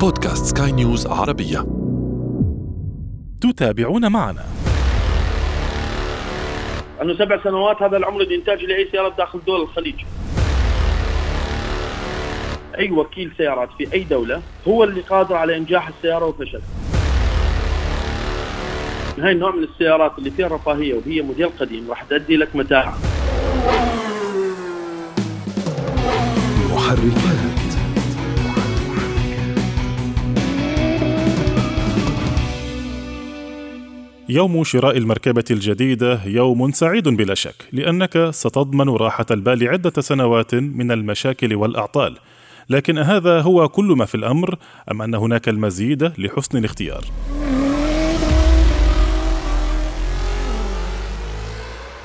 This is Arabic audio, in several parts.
بودكاست سكاي نيوز عربية تتابعون معنا أنه سبع سنوات هذا العمر الانتاجي لأي سيارة داخل دول الخليج. أي وكيل سيارات في أي دولة هو اللي قادر على إنجاح السيارة وفشلها. هاي النوع من السيارات اللي فيها رفاهية وهي موديل قديم راح تؤدي لك متاعب. محركات يوم شراء المركبة الجديدة يوم سعيد بلا شك، لأنك ستضمن راحة البال عدة سنوات من المشاكل والأعطال. لكن هذا هو كل ما في الأمر أم أن هناك المزيد لحسن الاختيار؟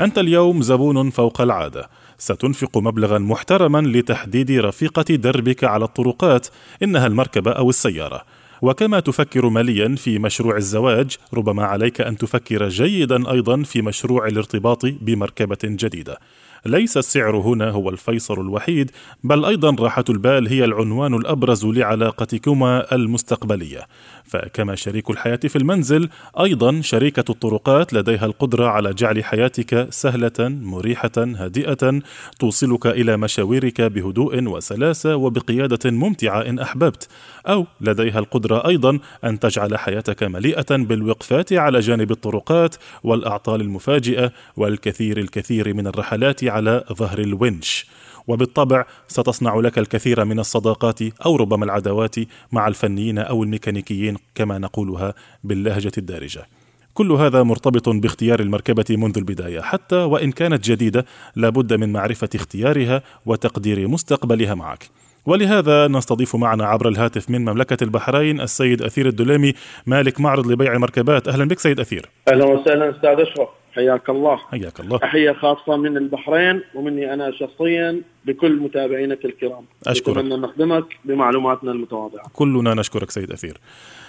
أنت اليوم زبون فوق العادة. ستنفق مبلغا محترما لتحديد رفيقة دربك على الطرقات إنها المركبة أو السيارة. وكما تفكر ماليا في مشروع الزواج ربما عليك أن تفكر جيدا أيضا في مشروع الارتباط بمركبة جديدة. ليس السعر هنا هو الفيصل الوحيد بل أيضا راحة البال هي العنوان الأبرز لعلاقتكما المستقبلية. فكما شريك الحياة في المنزل أيضا شريكة الطرقات لديها القدرة على جعل حياتك سهلة مريحة هادئة توصلك إلى مشاويرك بهدوء وسلاسة وبقيادة ممتعة إن أحببت. أو لديها القدرة أيضا أن تجعل حياتك مليئة بالوقفات على جانب الطرقات والأعطال المفاجئة والكثير الكثير من الرحلات على ظهر الونش. وبالطبع ستصنع لك الكثير من الصداقات أو ربما العداوات مع الفنيين أو الميكانيكيين كما نقولها باللهجة الدارجة. كل هذا مرتبط باختيار المركبة منذ البداية حتى وإن كانت جديدة لابد من معرفة اختيارها وتقدير مستقبلها معك. ولهذا نستضيف معنا عبر الهاتف من مملكة البحرين السيد أثير الدليمي مالك معرض لبيع المركبات أهلا بك سيد أثير أهلا وسهلا أستاذ أشرف حياك الله. حياك الله تحيه خاصة من البحرين ومني أنا شخصيا بكل متابعينك الكرام. أشكرك. نتمنى نخدمك بمعلوماتنا المتواضعة. كلنا نشكرك سيد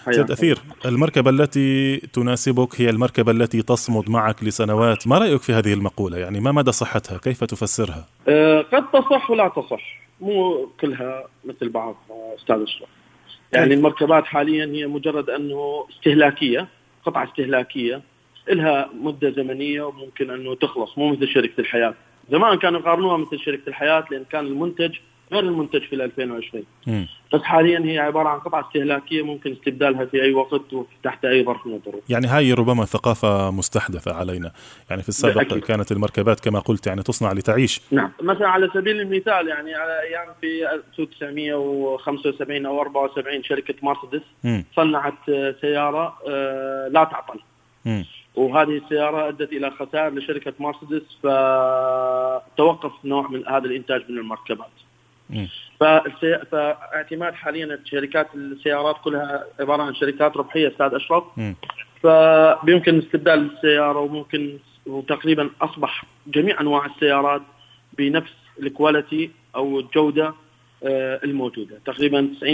حياك سيد أثير المركبة التي تناسبك هي المركبة التي تصمد معك لسنوات ما رأيك في هذه المقولة يعني ما مدى صحتها كيف تفسرها أه قد تصح ولا تصح مو كلها مثل بعض آه، أستاذ أشرف. يعني طيب. المركبات حاليا هي مجرد أنه استهلاكية قطعة استهلاكية لها مدة زمنية وممكن أنه تخلص مو مثل شركة الحياة. زمان كانوا يقارنوها مثل شركة الحياة لأن كان المنتج غير المنتج في 2020 مم. بس حاليا هي عبارة عن قطعة استهلاكية ممكن استبدالها في أي وقت وتحت أي ظرف من الظروف. يعني هاي ربما ثقافة مستحدثة علينا يعني في السابق بالأكيد. كانت المركبات كما قلت يعني تصنع لتعيش نعم مثلا على سبيل المثال يعني على أيام في 1975 أو 74 شركة مرسيدس. صنعت آه، سيارة آه، لا تعطل مم. وهذه السيارة أدت إلى خسائر لشركة مرسيدس فتوقف نوع من هذا الإنتاج من المركبات. فالسي... فاعتماد حاليا شركات السيارات كلها عبارة عن شركات ربحية أستاذ أشرف مم. فبيمكن استبدال السيارة وممكن وتقريبا أصبح جميع أنواع السيارات بنفس ال quality أو الجودة الموجودة تقريبا 90%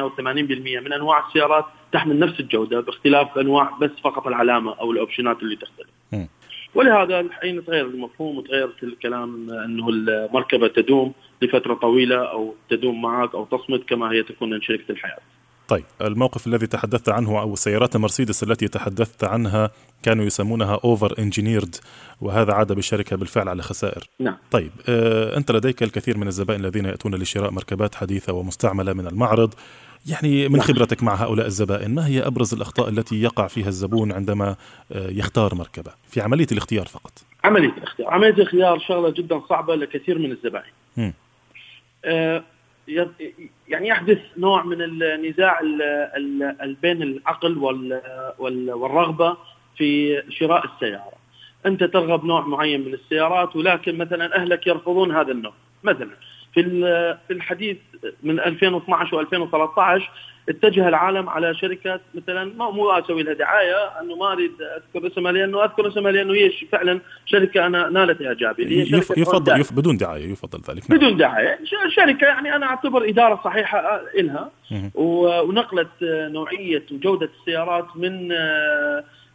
أو 80% من أنواع السيارات تحمل نفس الجودة باختلاف أنواع بس فقط العلامة أو الأوبشنات اللي تختلف. ولهذا الحين تغير المفهوم وتغير الكلام أنه المركبة تدوم لفترة طويلة أو تدوم معك أو تصمد كما هي تكون من شريكة الحياة. طيب الموقف الذي تحدثت عنه أو سيارات مرسيدس التي تحدثت عنها كانوا يسمونها over engineered وهذا عاد بالشركة بالفعل على خسائر. نعم. طيب آه أنت لديك الكثير من الزبائن الذين يأتون لشراء مركبات حديثة ومستعملة من المعرض. يعني من خبرتك مع هؤلاء الزبائن ما هي أبرز الأخطاء التي يقع فيها الزبون عندما آه يختار مركبة في عملية الاختيار فقط؟ عملية الاختيار، عملية الاختيار شغلة جدا صعبة لكثير من الزبائن. آه، يعني يحدث نوع من النزاع ال- ال- ال- بين العقل وال- وال- والرغبة في شراء السيارة. أنت ترغب نوع معين من السيارات ولكن مثلا أهلك يرفضون هذا النوع، مثلا في في الحديث من 2012 و2013 اتجه العالم على شركات مثلا ما مو أسوي لها دعاية أنه ما أريد أذكر اسمها لأنه أذكر اسمها لأنه هي فعلا شركة أنا نالت إعجابي هي يفضل يف بدون دعاية يفضل ذلك. نعم. بدون دعاية. شركة يعني أنا أعتبر إدارة صحيحة لها ونقلت نوعية وجودة السيارات من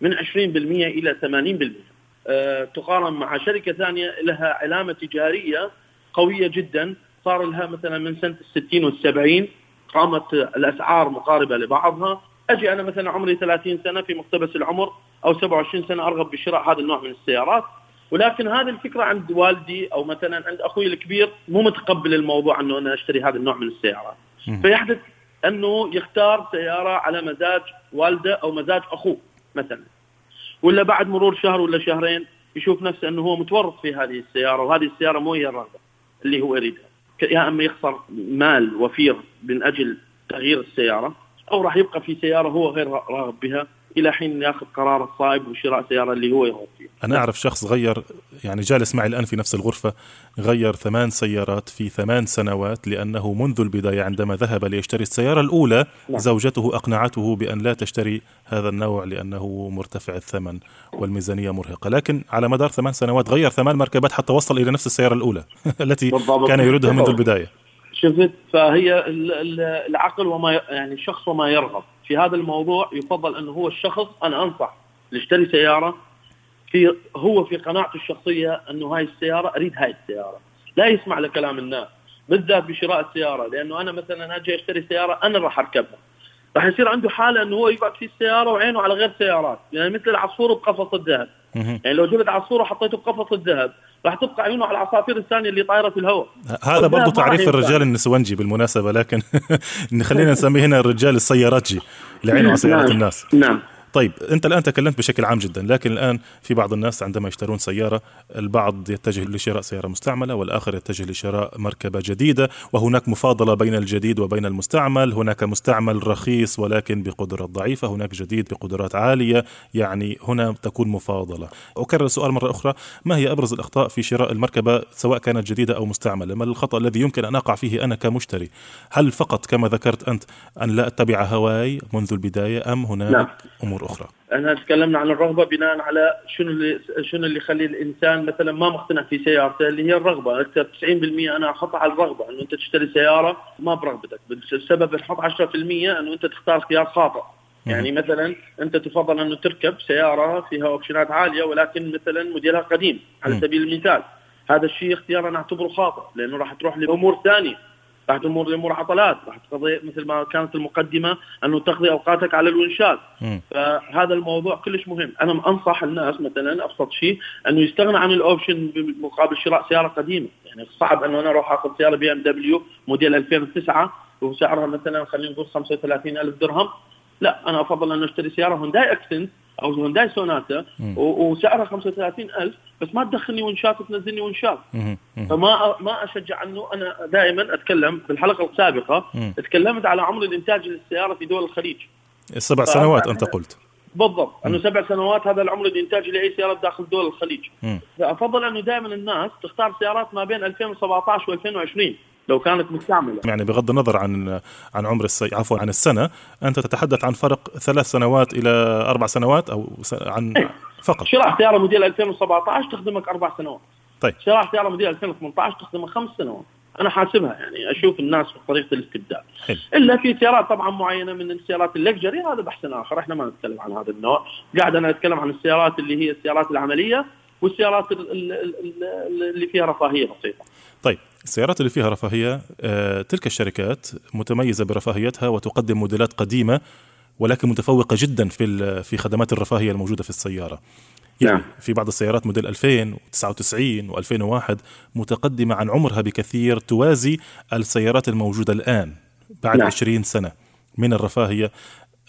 من 20% إلى 80% آه، تقارن مع شركة ثانية لها علامة تجارية قوية جدا. صار لها مثلا من سنة الستين والسبعين قامت الأسعار مقاربة لبعضها. أجي أنا مثلا عمري 30 سنة في مقتبس العمر أو 27 سنة أرغب بشراء هذا النوع من السيارات. ولكن هذه الفكرة عند والدي أو مثلا عند أخوي الكبير مو متقبل الموضوع إنه أنا أشتري هذا النوع من السيارات. فيحدث أنه يختار سيارة على مزاج والده أو مزاج أخوه مثلا. ولا بعد مرور شهر ولا شهرين يشوف نفسه أنه هو متورط في هذه السيارة وهذه السيارة مو هي الرغبة اللي هو يريدها. يا أما يخسر مال وفير من أجل تغيير السيارة أو راح يبقى في سيارة هو غير راغب بها. إلى حين يأخذ قرار الصائب وشراء سيارة اللي هو يرغب فيها. أنا أعرف شخص غير يعني جالس معي الآن في نفس الغرفة غير ثمان سيارات في ثمان سنوات لأنه منذ البداية عندما ذهب ليشتري السيارة الأولى نعم. زوجته أقنعته بأن لا تشتري هذا النوع لأنه مرتفع الثمن والميزانية مرهقة، لكن على مدار ثمان سنوات غير ثمان مركبات حتى وصل إلى نفس السيارة الأولى التي بالضبط. كان يريدها منذ البداية. شفت فهي العقل وما يعني الشخص وما يرغب في هذا الموضوع يفضل أنه هو الشخص أنا أنصح يشتري سيارة في هو في قناعته الشخصية أنه هاي السيارة أريد هاي السيارة. لا يسمع لكلام الناس بالذات بشراء السيارة لأنه أنا مثلا أجي أشتري سيارة أنا راح أركبها. راح يصير عنده حالة إنه هو يقعد في السيارة وعينه على غير سيارات. يعني مثل العصفور بقفص الذهب. يعني لو جبت عصفور وحطيته بقفص الذهب راح تبقى عيونه على العصافير الثانية اللي طايرة في الهواء. هذا برضو تعريف الرجال النسونجي بالمناسبة لكن خلينا نسميه هنا الرجال السياراتجي لعينه على سيارات نعم. الناس. نعم. طيب انت الآن تكلمت بشكل عام جدا لكن الآن في بعض الناس عندما يشترون سيارة البعض يتجه لشراء سيارة مستعملة والآخر يتجه لشراء مركبة جديدة وهناك مفاضلة بين الجديد وبين المستعمل هناك مستعمل رخيص ولكن بقدرات ضعيفة هناك جديد بقدرات عالية يعني هنا تكون مفاضلة. أكرر السؤال مرة أخرى ما هي أبرز الأخطاء في شراء المركبة سواء كانت جديدة أو مستعملة؟ ما الخطأ الذي يمكن أن أقع فيه أنا كمشتري؟ هل فقط كما ذكرت أنت أن لا أتبع هواي منذ البداية أم هناك لا. أمور أخرى إحنا تكلمنا عن الرغبة بناء على شنو اللي شنو اللي يخلي الإنسان مثلا ما مقتنع في سيارته اللي هي الرغبة. أنت 90% أنا أحط على الرغبة إنه أنت تشتري سيارة ما برغبتك. السبب نحط 10% إنه أنت تختار خيار خاطئ. يعني مثلا أنت تفضل أنه تركب سيارة فيها أوبشنات عالية ولكن مثلا موديلها قديم على سبيل المثال. هذا الشيء اختيار أنا أعتبره خاطئ لأنه راح تروح لأمور ثانية. راح تمر لامور عطلات راح تقضي مثل ما كانت المقدمة أنه تقضي أوقاتك على الونشات فهذا الموضوع كلش مهم. أنا أنصح الناس مثلا أبسط شيء أنه يستغنى عن ال option مقابل شراء سيارة قديمة. يعني صعب أنه أنا أروح أخذ سيارة بي إم دبليو موديل 2009 وسعرها مثلا خلينا نقول 35000 درهم. لا أنا أفضل أن أشتري سيارة هونداي أكسنت أو هونداي سوناتا وسعرها 35000 بس ما تدخلني ونشات وتنزلني ونشات فما ما أشجع أنه أنا دائما أتكلم بالحلقة السابقة تكلمت على عمر الإنتاج للسيارة في دول الخليج. السبع سنوات أنت قلت. بالضبط. أنه سبع سنوات هذا العمر الانتاجي لأي سيارة داخل دول الخليج. فأفضل أنه دائما الناس تختار سيارات ما بين 2017 و2020 لو كانت مستعمله يعني بغض النظر عن عن عمر السي... عفوا عن السنة أنت تتحدث عن فرق ثلاث سنوات إلى أربع سنوات أو عن إيه. فقط. شراء سياره موديل 2017 تخدمك أربع سنوات. طيب. شراء سياره موديل 2018 تخدمك خمس سنوات. أنا حاسبها يعني أشوف الناس في طريقة الاستبدال. حل. إلا في سيارات طبعا معينة من السيارات اللكجري هذا بحث آخر. إحنا ما نتكلم عن هذا النوع. قاعد أنا أتكلم عن السيارات اللي هي السيارات العملية والسيارات اللي فيها رفاهية بسيطة. السيارات اللي فيها رفاهية آه، تلك الشركات متميزة برفاهيتها وتقدم موديلات قديمة ولكن متفوقة جدا في في خدمات الرفاهية الموجودة في السيارة. يعني نعم. في بعض السيارات موديل 2099 و2001 متقدمة عن عمرها بكثير توازي السيارات الموجودة الآن بعد نعم. 20 سنة من الرفاهية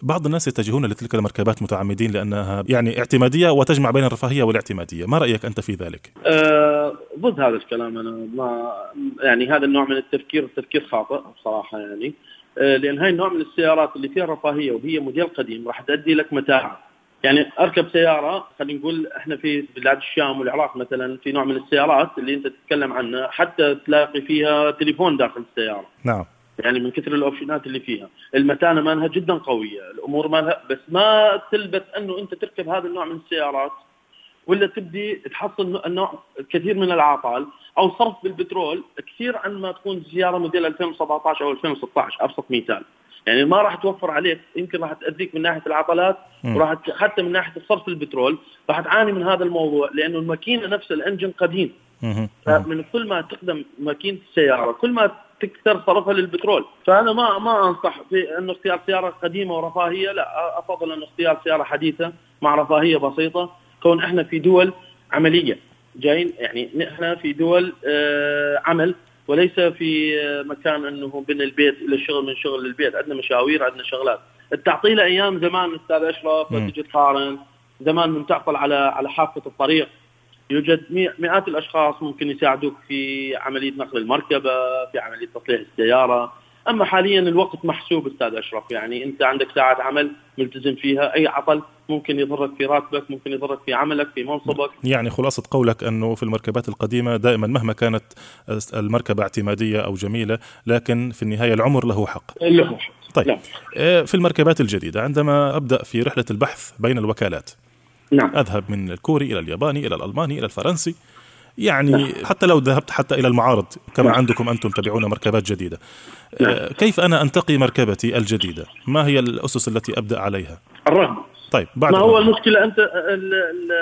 بعض الناس يتجهون لتلك المركبات متعمدين لأنها يعني اعتمادية وتجمع بين الرفاهية والاعتمادية، ما رأيك أنت في ذلك؟ أه ضد هذا الكلام أنا. ما يعني هذا النوع من التفكير تفكير خاطئ بصراحة يعني. أه لأن هاي النوع من السيارات اللي فيها رفاهية وهي موديل قديم راح تؤدي لك متاعب يعني أركب سيارة خلينا نقول إحنا في بلاد الشام والعراق مثلا في نوع من السيارات اللي أنت تتكلم عنها حتى تلاقي فيها تليفون داخل السيارة. نعم. يعني من كثر الأوبشنات اللي فيها. المتانة مالها جدا قوية. الأمور مالها بس ما تلبث أنه أنت تركب هذا النوع من السيارات ولا تبدي تحصل النوع كثير من العطال أو صرف بالبترول كثير عن ما تكون سياره موديل 2017 أو 2016 أبسط مثال. يعني ما راح توفر عليك يمكن راح تأذيك من ناحية العطلات وراح حتى من ناحية صرف البترول راح تعاني من هذا الموضوع لأنه الماكينة نفس الإنجن قديم. فمن كل ما تقدم ماكينة السيارة كل ما تكثر صرفها للبترول. فأنا ما ما أنصح في انه اختيار سيارة قديمة ورفاهية لا أفضل انه اختيار سيارة حديثة مع رفاهية بسيطة. كون إحنا في دول عملية جايين يعني نحن في دول آه عمل وليس في آه مكان أنه من البيت إلى الشغل من شغل للبيت. عندنا مشاوير عندنا شغلات. التعطيل أيام زمان أستاذ أشرف تجي تقارن. زمان من تعطل على على حافة الطريق. يوجد مئات الأشخاص ممكن يساعدوك في عملية نقل المركبة في عملية تصليح السيارة. أما حاليا الوقت محسوب أستاذ أشرف يعني أنت عندك ساعه عمل ملتزم فيها أي عطل ممكن يضرك في راتبك ممكن يضرك في عملك في منصبك. يعني خلاصة قولك أنه في المركبات القديمة دائما مهما كانت المركبة اعتمادية أو جميلة لكن في النهاية العمر له حق. له حق. طيب لا. آه، في المركبات الجديدة عندما أبدأ في رحلة البحث بين الوكالات نعم. أذهب من الكوري إلى الياباني إلى الألماني إلى الفرنسي يعني نعم. حتى لو ذهبت حتى إلى المعارض كما نعم. عندكم أنتم تبيعون مركبات جديدة نعم. آه، كيف أنا أنتقي مركبتي الجديدة ما هي الأسس التي أبدأ عليها الرغبة طيب بعد ما هو المشكلة أنت ال ال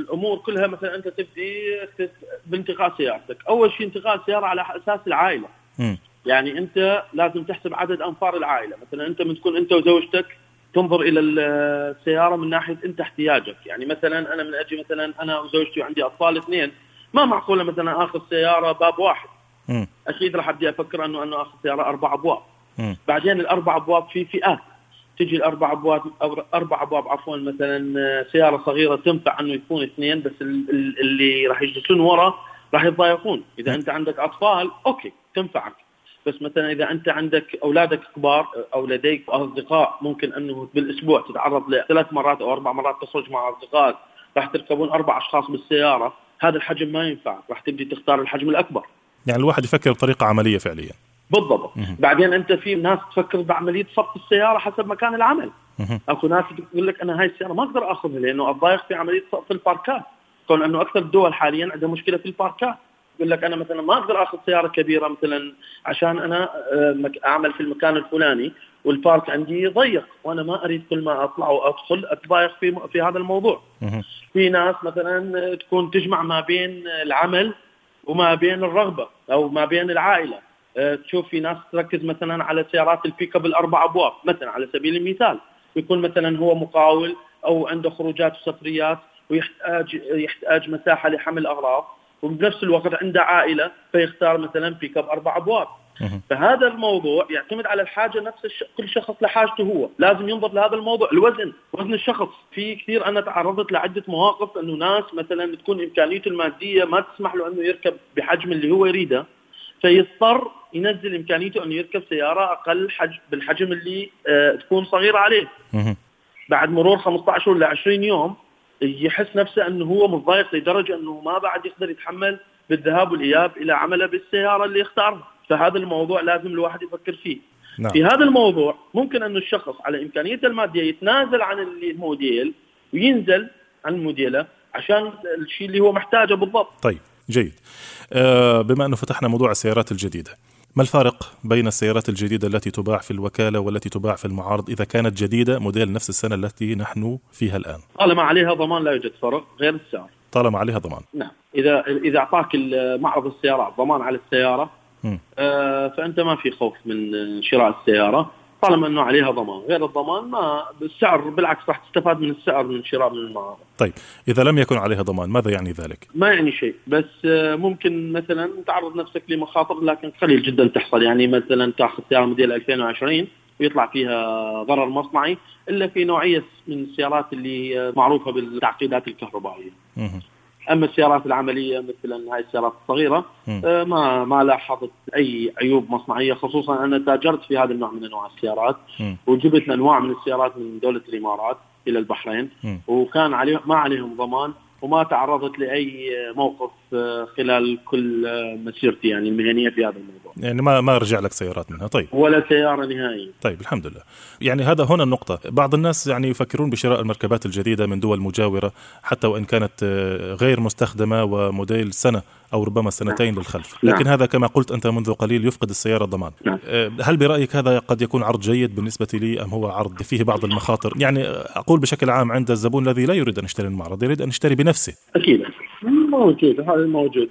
الأمور كلها مثلا أنت تبدي بانتقاء سيارتك، أول شيء انتقاء السياره على أساس العائلة. م. يعني أنت لازم تحسب عدد أنفار العائلة، مثلا أنت من تكون أنت وزوجتك تنظر إلى السيارة من ناحية أنت احتياجك، يعني مثلا أنا من أجي مثلا أنا وزوجتي وعندي أطفال اثنين، ما معقولة مثلا آخذ سيارة باب واحد. م. أكيد راح أبدي أفكر إنه أنه آخذ سيارة أربع أبواب. م. بعدين الأربع أبواب في فئات تجي الأربع أبواب أربع أبواب عفوا مثلا سيارة صغيرة تنفع إنه يكون اثنين بس اللي راح يجلسون ورا راح يتضايقون إذا أنت عندك أطفال أوكي تنفعك بس مثلا إذا أنت عندك أولادك كبار أو لديك أصدقاء ممكن أنه بالأسبوع تتعرض لثلاث مرات أو أربع مرات تخرج مع أصدقائك راح تركبون أربع أشخاص بالسيارة هذا الحجم ما ينفع راح تبدي تختار الحجم الأكبر. يعني الواحد يفكر بطريقة عملية فعليا. بالضبط. مه. بعدين أنت في ناس تفكر بعملية صف السيارة حسب مكان العمل. مه. أكو ناس تقول لك أنا هاي السيارة ما أقدر أخذها لأنه الضايق في عملية صف الباركات. كون أنه أكثر الدول حاليا عندها مشكلة في الباركات. يقول لك أنا مثلا ما أقدر آخذ سيارة كبيرة مثلا عشان أنا آه، أعمل في المكان الفلاني والبارك عندي ضيق وأنا ما أريد كل ما أطلع وأدخل أتضايق في في هذا الموضوع. في ناس مثلا تكون تجمع ما بين العمل وما بين الرغبة أو ما بين العائلة. آه، تشوف في ناس تركز مثلا على سيارات البيك اب الأربع أبواب مثلا على سبيل المثال يكون مثلا هو مقاول أو عنده خروجات وسفريات ويحتاج يحتاج مساحة لحمل أغراض وبنفس الوقت عنده عائلة فيختار مثلا بيك اب أربع أبواب. فهذا الموضوع يعتمد على الحاجة نفس الش... كل شخص لحاجته هو. لازم ينظر لهذا الموضوع. الوزن. وزن الشخص. في كثير أنا تعرضت لعدة مواقف إنه ناس مثلا تكون إمكانيته المادية ما تسمح له إنه يركب بحجم اللي هو يريده فيضطر ينزل إمكانيته إنه يركب سيارة أقل حجم بالحجم اللي آه تكون صغيرة عليه. بعد مرور 15 ولا 20 يوم يحس نفسه أنه هو متضايق لدرجة أنه ما بعد يقدر يتحمل بالذهاب والإياب إلى عمله بالسيارة اللي اختارها، فهذا الموضوع لازم الواحد يفكر فيه. نعم. في هذا الموضوع ممكن انه الشخص على امكانيته المادية يتنازل عن الموديل وينزل عن الموديله عشان الشيء اللي هو محتاجه بالضبط. طيب جيد. آه بما أنه فتحنا موضوع السيارات الجديدة، ما الفارق بين السيارات الجديدة التي تباع في الوكالة والتي تباع في المعارض إذا كانت جديدة موديل نفس السنة التي نحن فيها الآن؟ طالما عليها ضمان لا يوجد فرق غير السعر. طالما عليها ضمان. نعم. إذا إذا أعطاك معرض السيارات ضمان على السيارة آه فأنت ما في خوف من شراء السيارة. طالما إنه عليها ضمان، غير الضمان ما السعر بالعكس راح تستفاد من السعر من شراء من المعارض. طيب إذا لم يكن عليها ضمان ماذا يعني ذلك؟ ما يعني شيء، بس ممكن مثلا تعرض نفسك لمخاطر لكن قليل جدا تحصل يعني مثلا تأخذ سياره موديل 2020 ويطلع فيها ضرر مصنعي إلا في نوعية من السيارات اللي معروفة بالتعقيدات الكهربائية. أما السيارات العملية مثل هاي السيارات الصغيرة آه ما ما لاحظت أي عيوب مصنعية خصوصا أنا تاجرت في هذا النوع من أنواع السيارات وجبت أنواع من السيارات من دولة الإمارات إلى البحرين وكان عليهم ما عليهم ضمان وما تعرضت لأي موقف خلال كل مسيرتي يعني المهنية في هذا الموضوع. يعني ما ما رجع لك سيارات منها طيب. ولا سيارة نهائيا. طيب الحمد لله. يعني هذا هنا النقطة، بعض الناس يعني يفكرون بشراء المركبات الجديدة من دول مجاورة حتى وإن كانت غير مستخدمة وموديل سنة أو ربما سنتين نعم. للخلف، لكن نعم. هذا كما قلت أنت منذ قليل يفقد السيارة الضمان. نعم. هل برأيك هذا قد يكون عرض جيد بالنسبة لي أم هو عرض فيه بعض المخاطر؟ يعني أقول بشكل عام عند الزبون الذي لا يريد أن يشتري المعرض، يريد أن يشتري بنفسه. أكيد موجود هذا موجود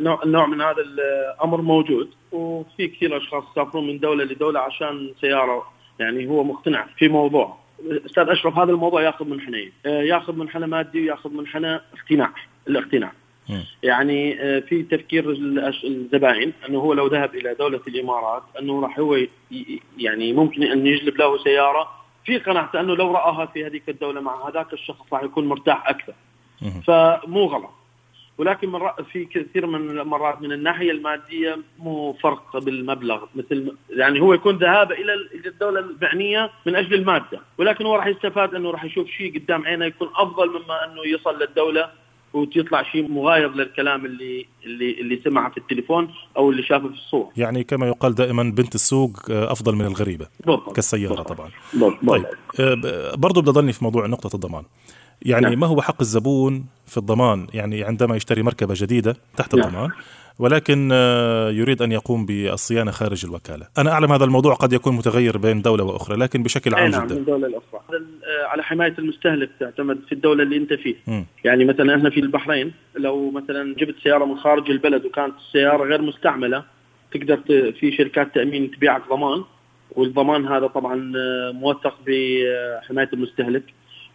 النوع من هذا الأمر موجود وفي كثير اشخاص يسافرون من دولة لدولة عشان سيارة يعني هو مقتنع في موضوع أستاذ أشرف هذا الموضوع ياخذ منحنيين آه، ياخذ منحنى مادي وياخذ منحنى اقتناع الاقتناع يعني آه، في تفكير الزبائن أنه هو لو ذهب إلى دولة الإمارات أنه راح هو يعني ممكن أن يجلب له سيارة في قناعته أنه لو رآها في هذيك الدولة مع هذاك الشخص راح يكون مرتاح أكثر. فمو غلط. ولكن من في كثير من المرات من الناحية المادية مو فرق بالمبلغ. مثل يعني هو يكون ذهاب إلى الدولة المعنية من أجل المادة. ولكن هو راح يستفاد أنه راح يشوف شيء قدام عينه يكون أفضل مما أنه يصل للدولة ويطلع شيء مغاير للكلام اللي اللي اللي سمعه في التليفون أو اللي شافه في الصور يعني كما يقال دائما بنت السوق آه، أفضل من الغريبة بالضبط كالسيارة بالضبط. طبعا بالضبط. طيب آه، برضو بضلني في موضوع نقطة الضمان يعني نعم. ما هو حق الزبون في الضمان يعني عندما يشتري مركبة جديدة تحت نعم. الضمان ولكن آه، يريد أن يقوم بالصيانة خارج الوكالة. أنا أعلم هذا الموضوع قد يكون متغير بين دولة وأخرى لكن بشكل عام نعم جدا. من دولة لأخرى. آه، على حماية المستهلك تعتمد في الدولة اللي أنت فيه م. يعني مثلا إحنا في البحرين لو مثلا جبت سيارة من خارج البلد وكانت السيارة غير مستعملة تقدر في شركات تأمين تبيعك ضمان والضمان هذا طبعا آه، موثق بحماية المستهلك.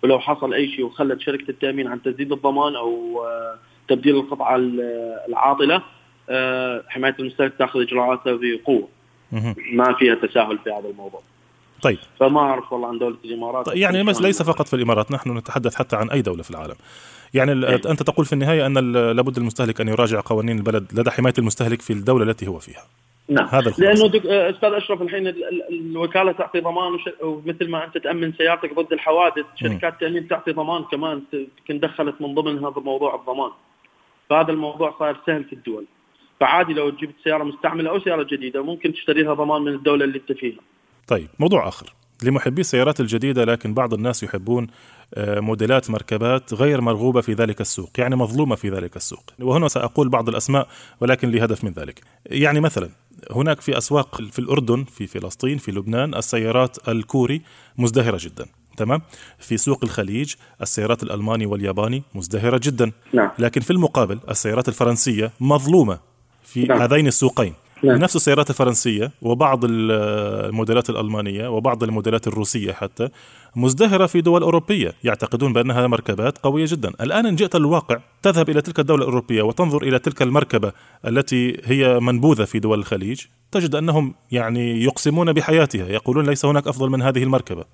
ولو حصل أي شيء وخلت شركة التأمين عن تسديد الضمان أو تبديل القطعة العاطلة حماية المستهلك تأخذ إجراءاتها بقوة. ما فيها تساهل في هذا الموضوع. طيب. فما أعرف والله عن دولة الإمارات. طيب يعني ليس فقط في الإمارات نحن نتحدث حتى عن أي دولة في العالم. يعني إيه؟ أنت تقول في النهاية أن لابد المستهلك أن يراجع قوانين البلد لدى حماية المستهلك في الدولة التي هو فيها. نعم. هذا لأنه دك... آه، أستاذ أشرف الحين الوكالة تعطي ضمان وش... ومثل ما أنت تأمن سيارتك ضد الحوادث شركات التامين تعطي ضمان كمان يمكن دخلت من ضمن هذا موضوع الضمان. فهذا الموضوع صار سهل في الدول. فعادي لو جبت سياره مستعملة أو سيارة جديدة ممكن تشتري لها ضمان من الدولة اللي أنت فيها. طيب موضوع آخر. لمحبي السيارات الجديدة لكن بعض الناس يحبون آه، موديلات مركبات غير مرغوبة في ذلك السوق يعني مظلومة في ذلك السوق. وهنا سأقول بعض الأسماء ولكن لهدف من ذلك. يعني مثلا هناك في أسواق في الأردن في فلسطين في لبنان السيارات الكوري مزدهرة جدا. تمام؟ في سوق الخليج السيارات الألماني والياباني مزدهرة جدا. نعم. لكن في المقابل السيارات الفرنسية مظلومة في نعم. هذين السوقين نعم. نفس السيارات الفرنسية وبعض الموديلات الألمانية وبعض الموديلات الروسية حتى مزدهرة في دول أوروبية يعتقدون بأنها مركبات قوية جدا الآن إن جئت للواقع تذهب إلى تلك الدولة الأوروبية وتنظر إلى تلك المركبة التي هي منبوذة في دول الخليج تجد أنهم يعني يقسمون بحياتها يقولون ليس هناك أفضل من هذه المركبة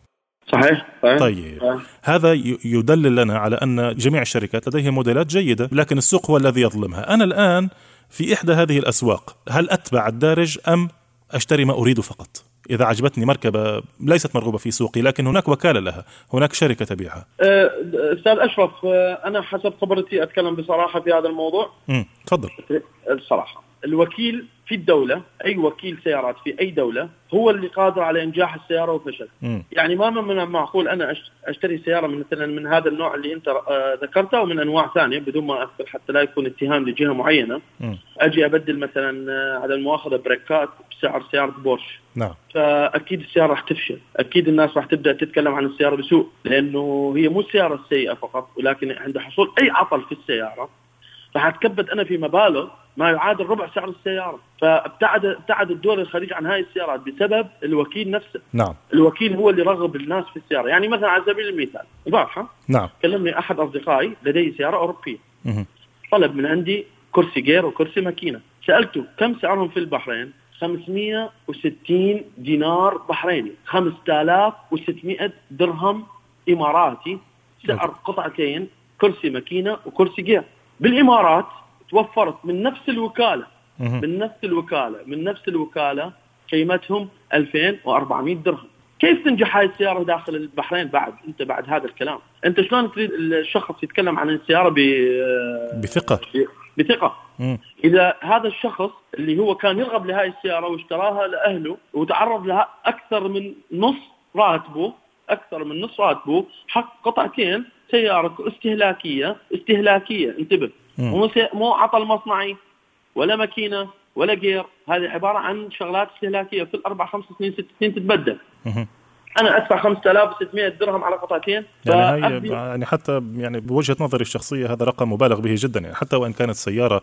صحيح, صحيح. طيب صحيح. هذا يدلل لنا على أن جميع الشركات لديها موديلات جيدة لكن السوق هو الذي يظلمها أنا الآن في إحدى هذه الأسواق هل أتبع الدارج أم أشتري ما أريد فقط؟ إذا عجبتني مركبة ليست مرغوبة في سوقي لكن هناك وكالة لها هناك شركة تبيعها. أه، أستاذ أشرف أه، أنا حسب خبرتي أتكلم بصراحة في هذا الموضوع. تفضل. الصراحة. الوكيل في الدولة أي وكيل سيارات في أي دولة هو اللي قادر على إنجاح السيارة وفشل. يعني ما من المعقول أنا أشتري سيارة من مثلا من هذا النوع اللي أنت آه، ذكرته ومن أنواع ثانية بدون ما أذكر حتى لا يكون اتهام لجهة معينة. م. أجي أبدل مثلا آه، على المؤاخذة بريكات بسعر سيارة بورش. نعم. فأكيد السيارة راح تفشل. أكيد الناس راح تبدأ تتكلم عن السيارة بسوء لأنه هي مو السيارة السيئة فقط ولكن عند حصول أي عطل في السيارة. راح أتكبد أنا في مبالغ ما يعادل ربع سعر السيارة. فابتعد ابتعد الدول الخليج عن هاي السيارات بسبب الوكيل نفسه. نعم. الوكيل هو اللي رغب الناس في السيارة. يعني مثلا على سبيل المثال البارحه نعم. كلمني أحد أصدقائي لديه سيارة أوروبية. مه. طلب من عندي كرسي جير وكرسي ماكينة. سألته كم سعرهم في البحرين؟ 560 دينار بحريني. 5600 درهم إماراتي. سعر قطعتين كرسي ماكينة وكرسي جير بالإمارات توفرت من نفس الوكالة. من نفس الوكالة. من نفس الوكالة قيمتهم 2400 درهم. كيف تنجح هاي السيارة داخل البحرين بعد؟ أنت بعد هذا الكلام. أنت شلون تريد الشخص يتكلم عن السيارة ب بثقة. بثقة. مم. إذا هذا الشخص اللي هو كان يرغب لهاي السيارة واشتراها لأهله وتعرض لها أكثر من نص راتبه أكثر من نص راتبه حق قطعتين سيارة استهلاكية. استهلاكية. انتبه. مو مو عطل مصنعي ولا ماكينة ولا جير هذه عبارة عن شغلات استهلاكية في الاربع خمس سنين ست سنين تتبدل. أنا أدفع 5600 درهم على قطعتين. يعني يعني حتى يعني بوجهة نظري الشخصية هذا رقم مبالغ به جدا. يعني حتى وإن كانت سيارة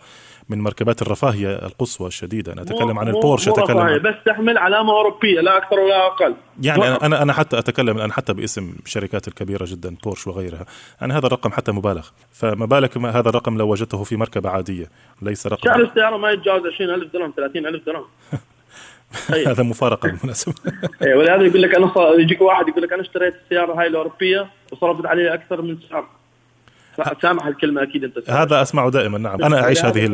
من مركبات الرفاهيه القصوى الشديدة. أنا أتكلم عن البورش أتكلم عن بس تحمل علامة أوروبية لا أكثر ولا أقل. يعني أنا أنا حتى أتكلم الآن حتى باسم الشركات الكبيرة جدا بورش وغيرها. يعني هذا الرقم حتى مبالغ. فما بالك هذا الرقم لو وجدته في مركبة عادية؟ ليس رقم سعر السيارة ما يتجاوز 20000 درهم 30000 درهم. هذا مفارقة بالمناسبة. أي ولهذا يقول لك أنا يجيك واحد يقول لك أنا اشتريت السياره هاي الأوروبية وصرفت عليها أكثر من سعر. سامح الكلمة أكيد أنت هذا أسمعه دائما نعم. أنا أعيش هذه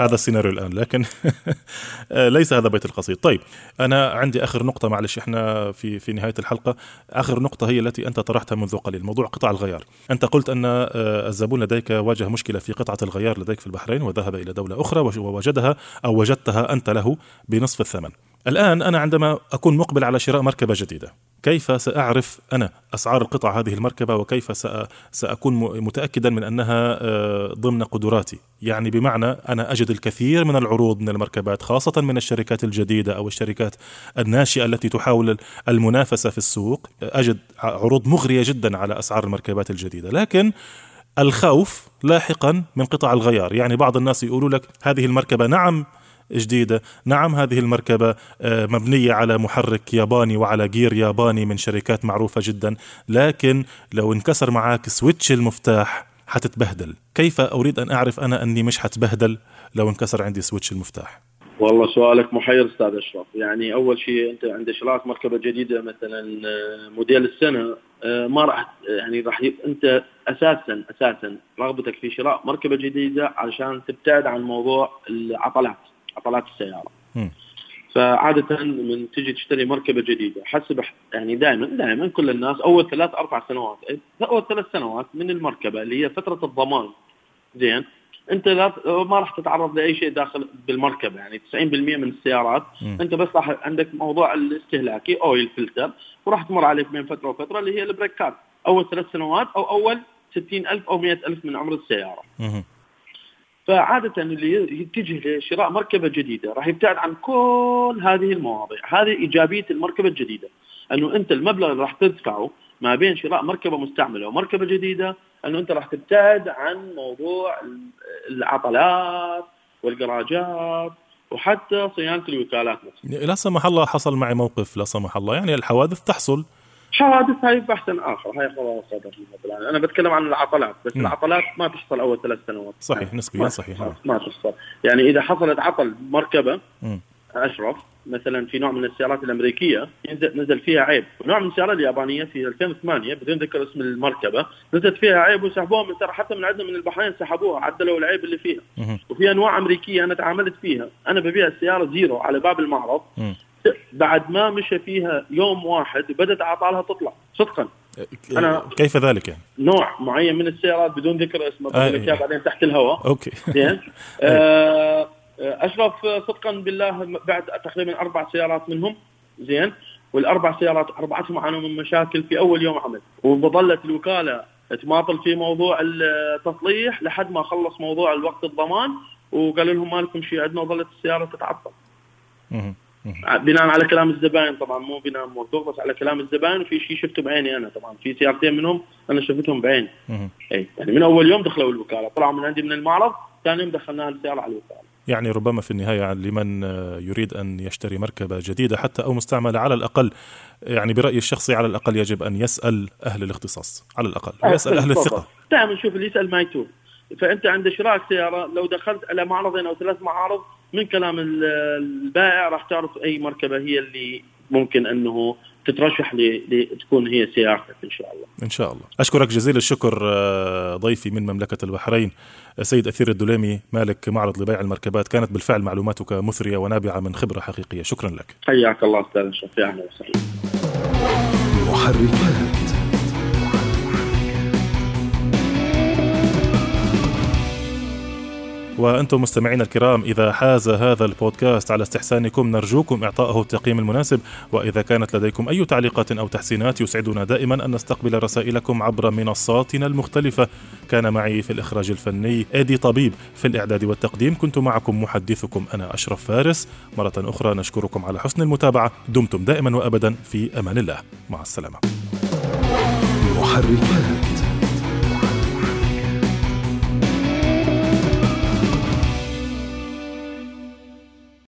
هذا السيناريو الآن لكن ليس هذا بيت القصيد. طيب أنا عندي آخر نقطة معلش إحنا في في نهاية الحلقة. آخر نقطة هي التي أنت طرحتها منذ قليل موضوع قطع الغيار. أنت قلت أن آه، الزبون لديك واجه مشكلة في قطعة الغيار لديك في البحرين وذهب إلى دولة أخرى ووجدها أو وجدتها أنت له بنصف الثمن. الآن أنا عندما أكون مقبل على شراء مركبة جديدة كيف سأعرف أنا أسعار القطع هذه المركبة وكيف سأكون متأكدا من أنها آه، ضمن قدراتي؟ يعني بمعنى أنا أجد الكثير من العروض من المركبات خاصة من الشركات الجديدة أو الشركات الناشئة التي تحاول المنافسة في السوق أجد عروض مغرية جدا على أسعار المركبات الجديدة. لكن الخوف لاحقا من قطع الغيار. يعني بعض الناس يقولوا لك هذه المركبة نعم جديدة. نعم هذه المركبة آه، مبنية على محرك ياباني وعلى جير ياباني من شركات معروفة جدا. لكن لو انكسر معك switch المفتاح حتتبهدل. كيف أريد أن أعرف أنا أني مش حتبهدل لو انكسر عندي switch المفتاح؟ والله سؤالك محير أستاذ أشرف. يعني أول شيء أنت عند شراء مركبة جديدة مثلا آه، موديل السنة آه، ما راح يعني راح أنت أساسا أساسا رغبتك في شراء مركبة جديدة علشان تبتعد عن موضوع العطلات. عطلات السيارة. م. فعادة من تجي تشتري مركبة جديدة حسب يعني دائما دائما كل الناس أول ثلاث أربع سنوات أول ثلاث سنوات من المركبة اللي هي فترة الضمان زين أنت لا ما راح تتعرض لأي شيء داخل بالمركبة يعني 90% من السيارات م. أنت بس راح عندك موضوع الاستهلاكي oil filter وراح تمر عليك بين فترة وفترة اللي هي البريكات أول ثلاث سنوات أو أول 60000 أو 100000 من عمر السيارة. م. فعادة اللي يتجه لشراء مركبة جديدة راح يبتعد عن كل هذه المواضيع. هذه إيجابية المركبة الجديدة. أنه أنت المبلغ اللي راح تدفعه ما بين شراء مركبة مستعملة ومركبة جديدة أنه أنت راح تبتعد عن موضوع العطلات والجراجات وحتى صيانة الوكالات نفسها. لا سمح الله حصل معي موقف لا سمح الله. يعني الحوادث تحصل. حوادث هاي بحث آخر. هاي خلاص أنا بتكلم عن العطلات بس م. العطلات ما تحصل أول ثلاث سنوات. صحيح نسبيا صحيح ما, ما تحصل. يعني إذا حصلت عطل مركبة م. أشرف مثلا في نوع من السيارات الأمريكية نزل فيها عيب. نوع من السيارات اليابانية في 2008 بدون ذكر اسم المركبة نزلت فيها عيب وسحبوها من حتى من عندنا من البحرين سحبوها عدلوا العيب اللي فيها. وفي أنواع أمريكية أنا تعاملت فيها. أنا ببيع السيارة zero على باب المعرض. بعد ما مشى فيها يوم واحد بدأت اعطالها تطلع صدقا. أنا كيف ذلك يعني؟ نوع معين من السيارات بدون ذكر اسمه بقول لك إياه بعدين تحت الهواء. okay. زين؟ آه أشرف صدقا بالله بعد تقريبا أربع سيارات منهم زين؟ والأربع سيارات اربعتهم عانوا من مشاكل في أول يوم عمل. وظلت الوكالة تماطل في موضوع التصليح لحد ما خلص موضوع الوقت الضمان وقالوا لهم ما لكم شيء عندنا وظلت السيارة تتعطل. بناء على كلام الزبائن طبعا مو بناء موثوق بس على كلام الزبائن وفي شيء شفته بعيني أنا طبعا. في سيارتين منهم أنا شفتهم بعيني. إي يعني من أول يوم دخلوا الوكالة. طلعوا من عندي من المعرض ثاني يوم دخلناها السياره على الوكالة. يعني ربما في النهاية لمن يريد أن يشتري مركبة جديدة حتى أو مستعملة على الأقل يعني برأيي الشخصي على الأقل يجب أن يسأل أهل الاختصاص على الأقل ويسأل أهل الثقة. دائما شوف اللي يسأل ما يتوب فأنت عند شراء سيارة لو دخلت على معرضين أو ثلاث معارض من كلام البائع راح تعرف أي مركبة هي اللي ممكن أنه تترشح لتكون هي سيارتك إن شاء الله. إن شاء الله. أشكرك جزيل الشكر آه، ضيفي من مملكة البحرين سيد أثير الدليمي مالك معرض لبيع المركبات كانت بالفعل معلوماتك مثرية ونابعة من خبرة حقيقية شكرا لك. حياك الله أستاذ شفيع أهلا وسهلا. محركات وأنتم مستمعينا الكرام إذا حاز هذا البودكاست على استحسانكم نرجوكم إعطائه التقييم المناسب. وإذا كانت لديكم أي تعليقات أو تحسينات يسعدنا دائما أن نستقبل رسائلكم عبر منصاتنا المختلفة. كان معي في الإخراج الفني إيدي طبيب. في الإعداد والتقديم كنت معكم محدثكم أنا أشرف فارس. مرة أخرى نشكركم على حسن المتابعة. دمتم دائما وأبدا في أمان الله. مع السلامة. محركات.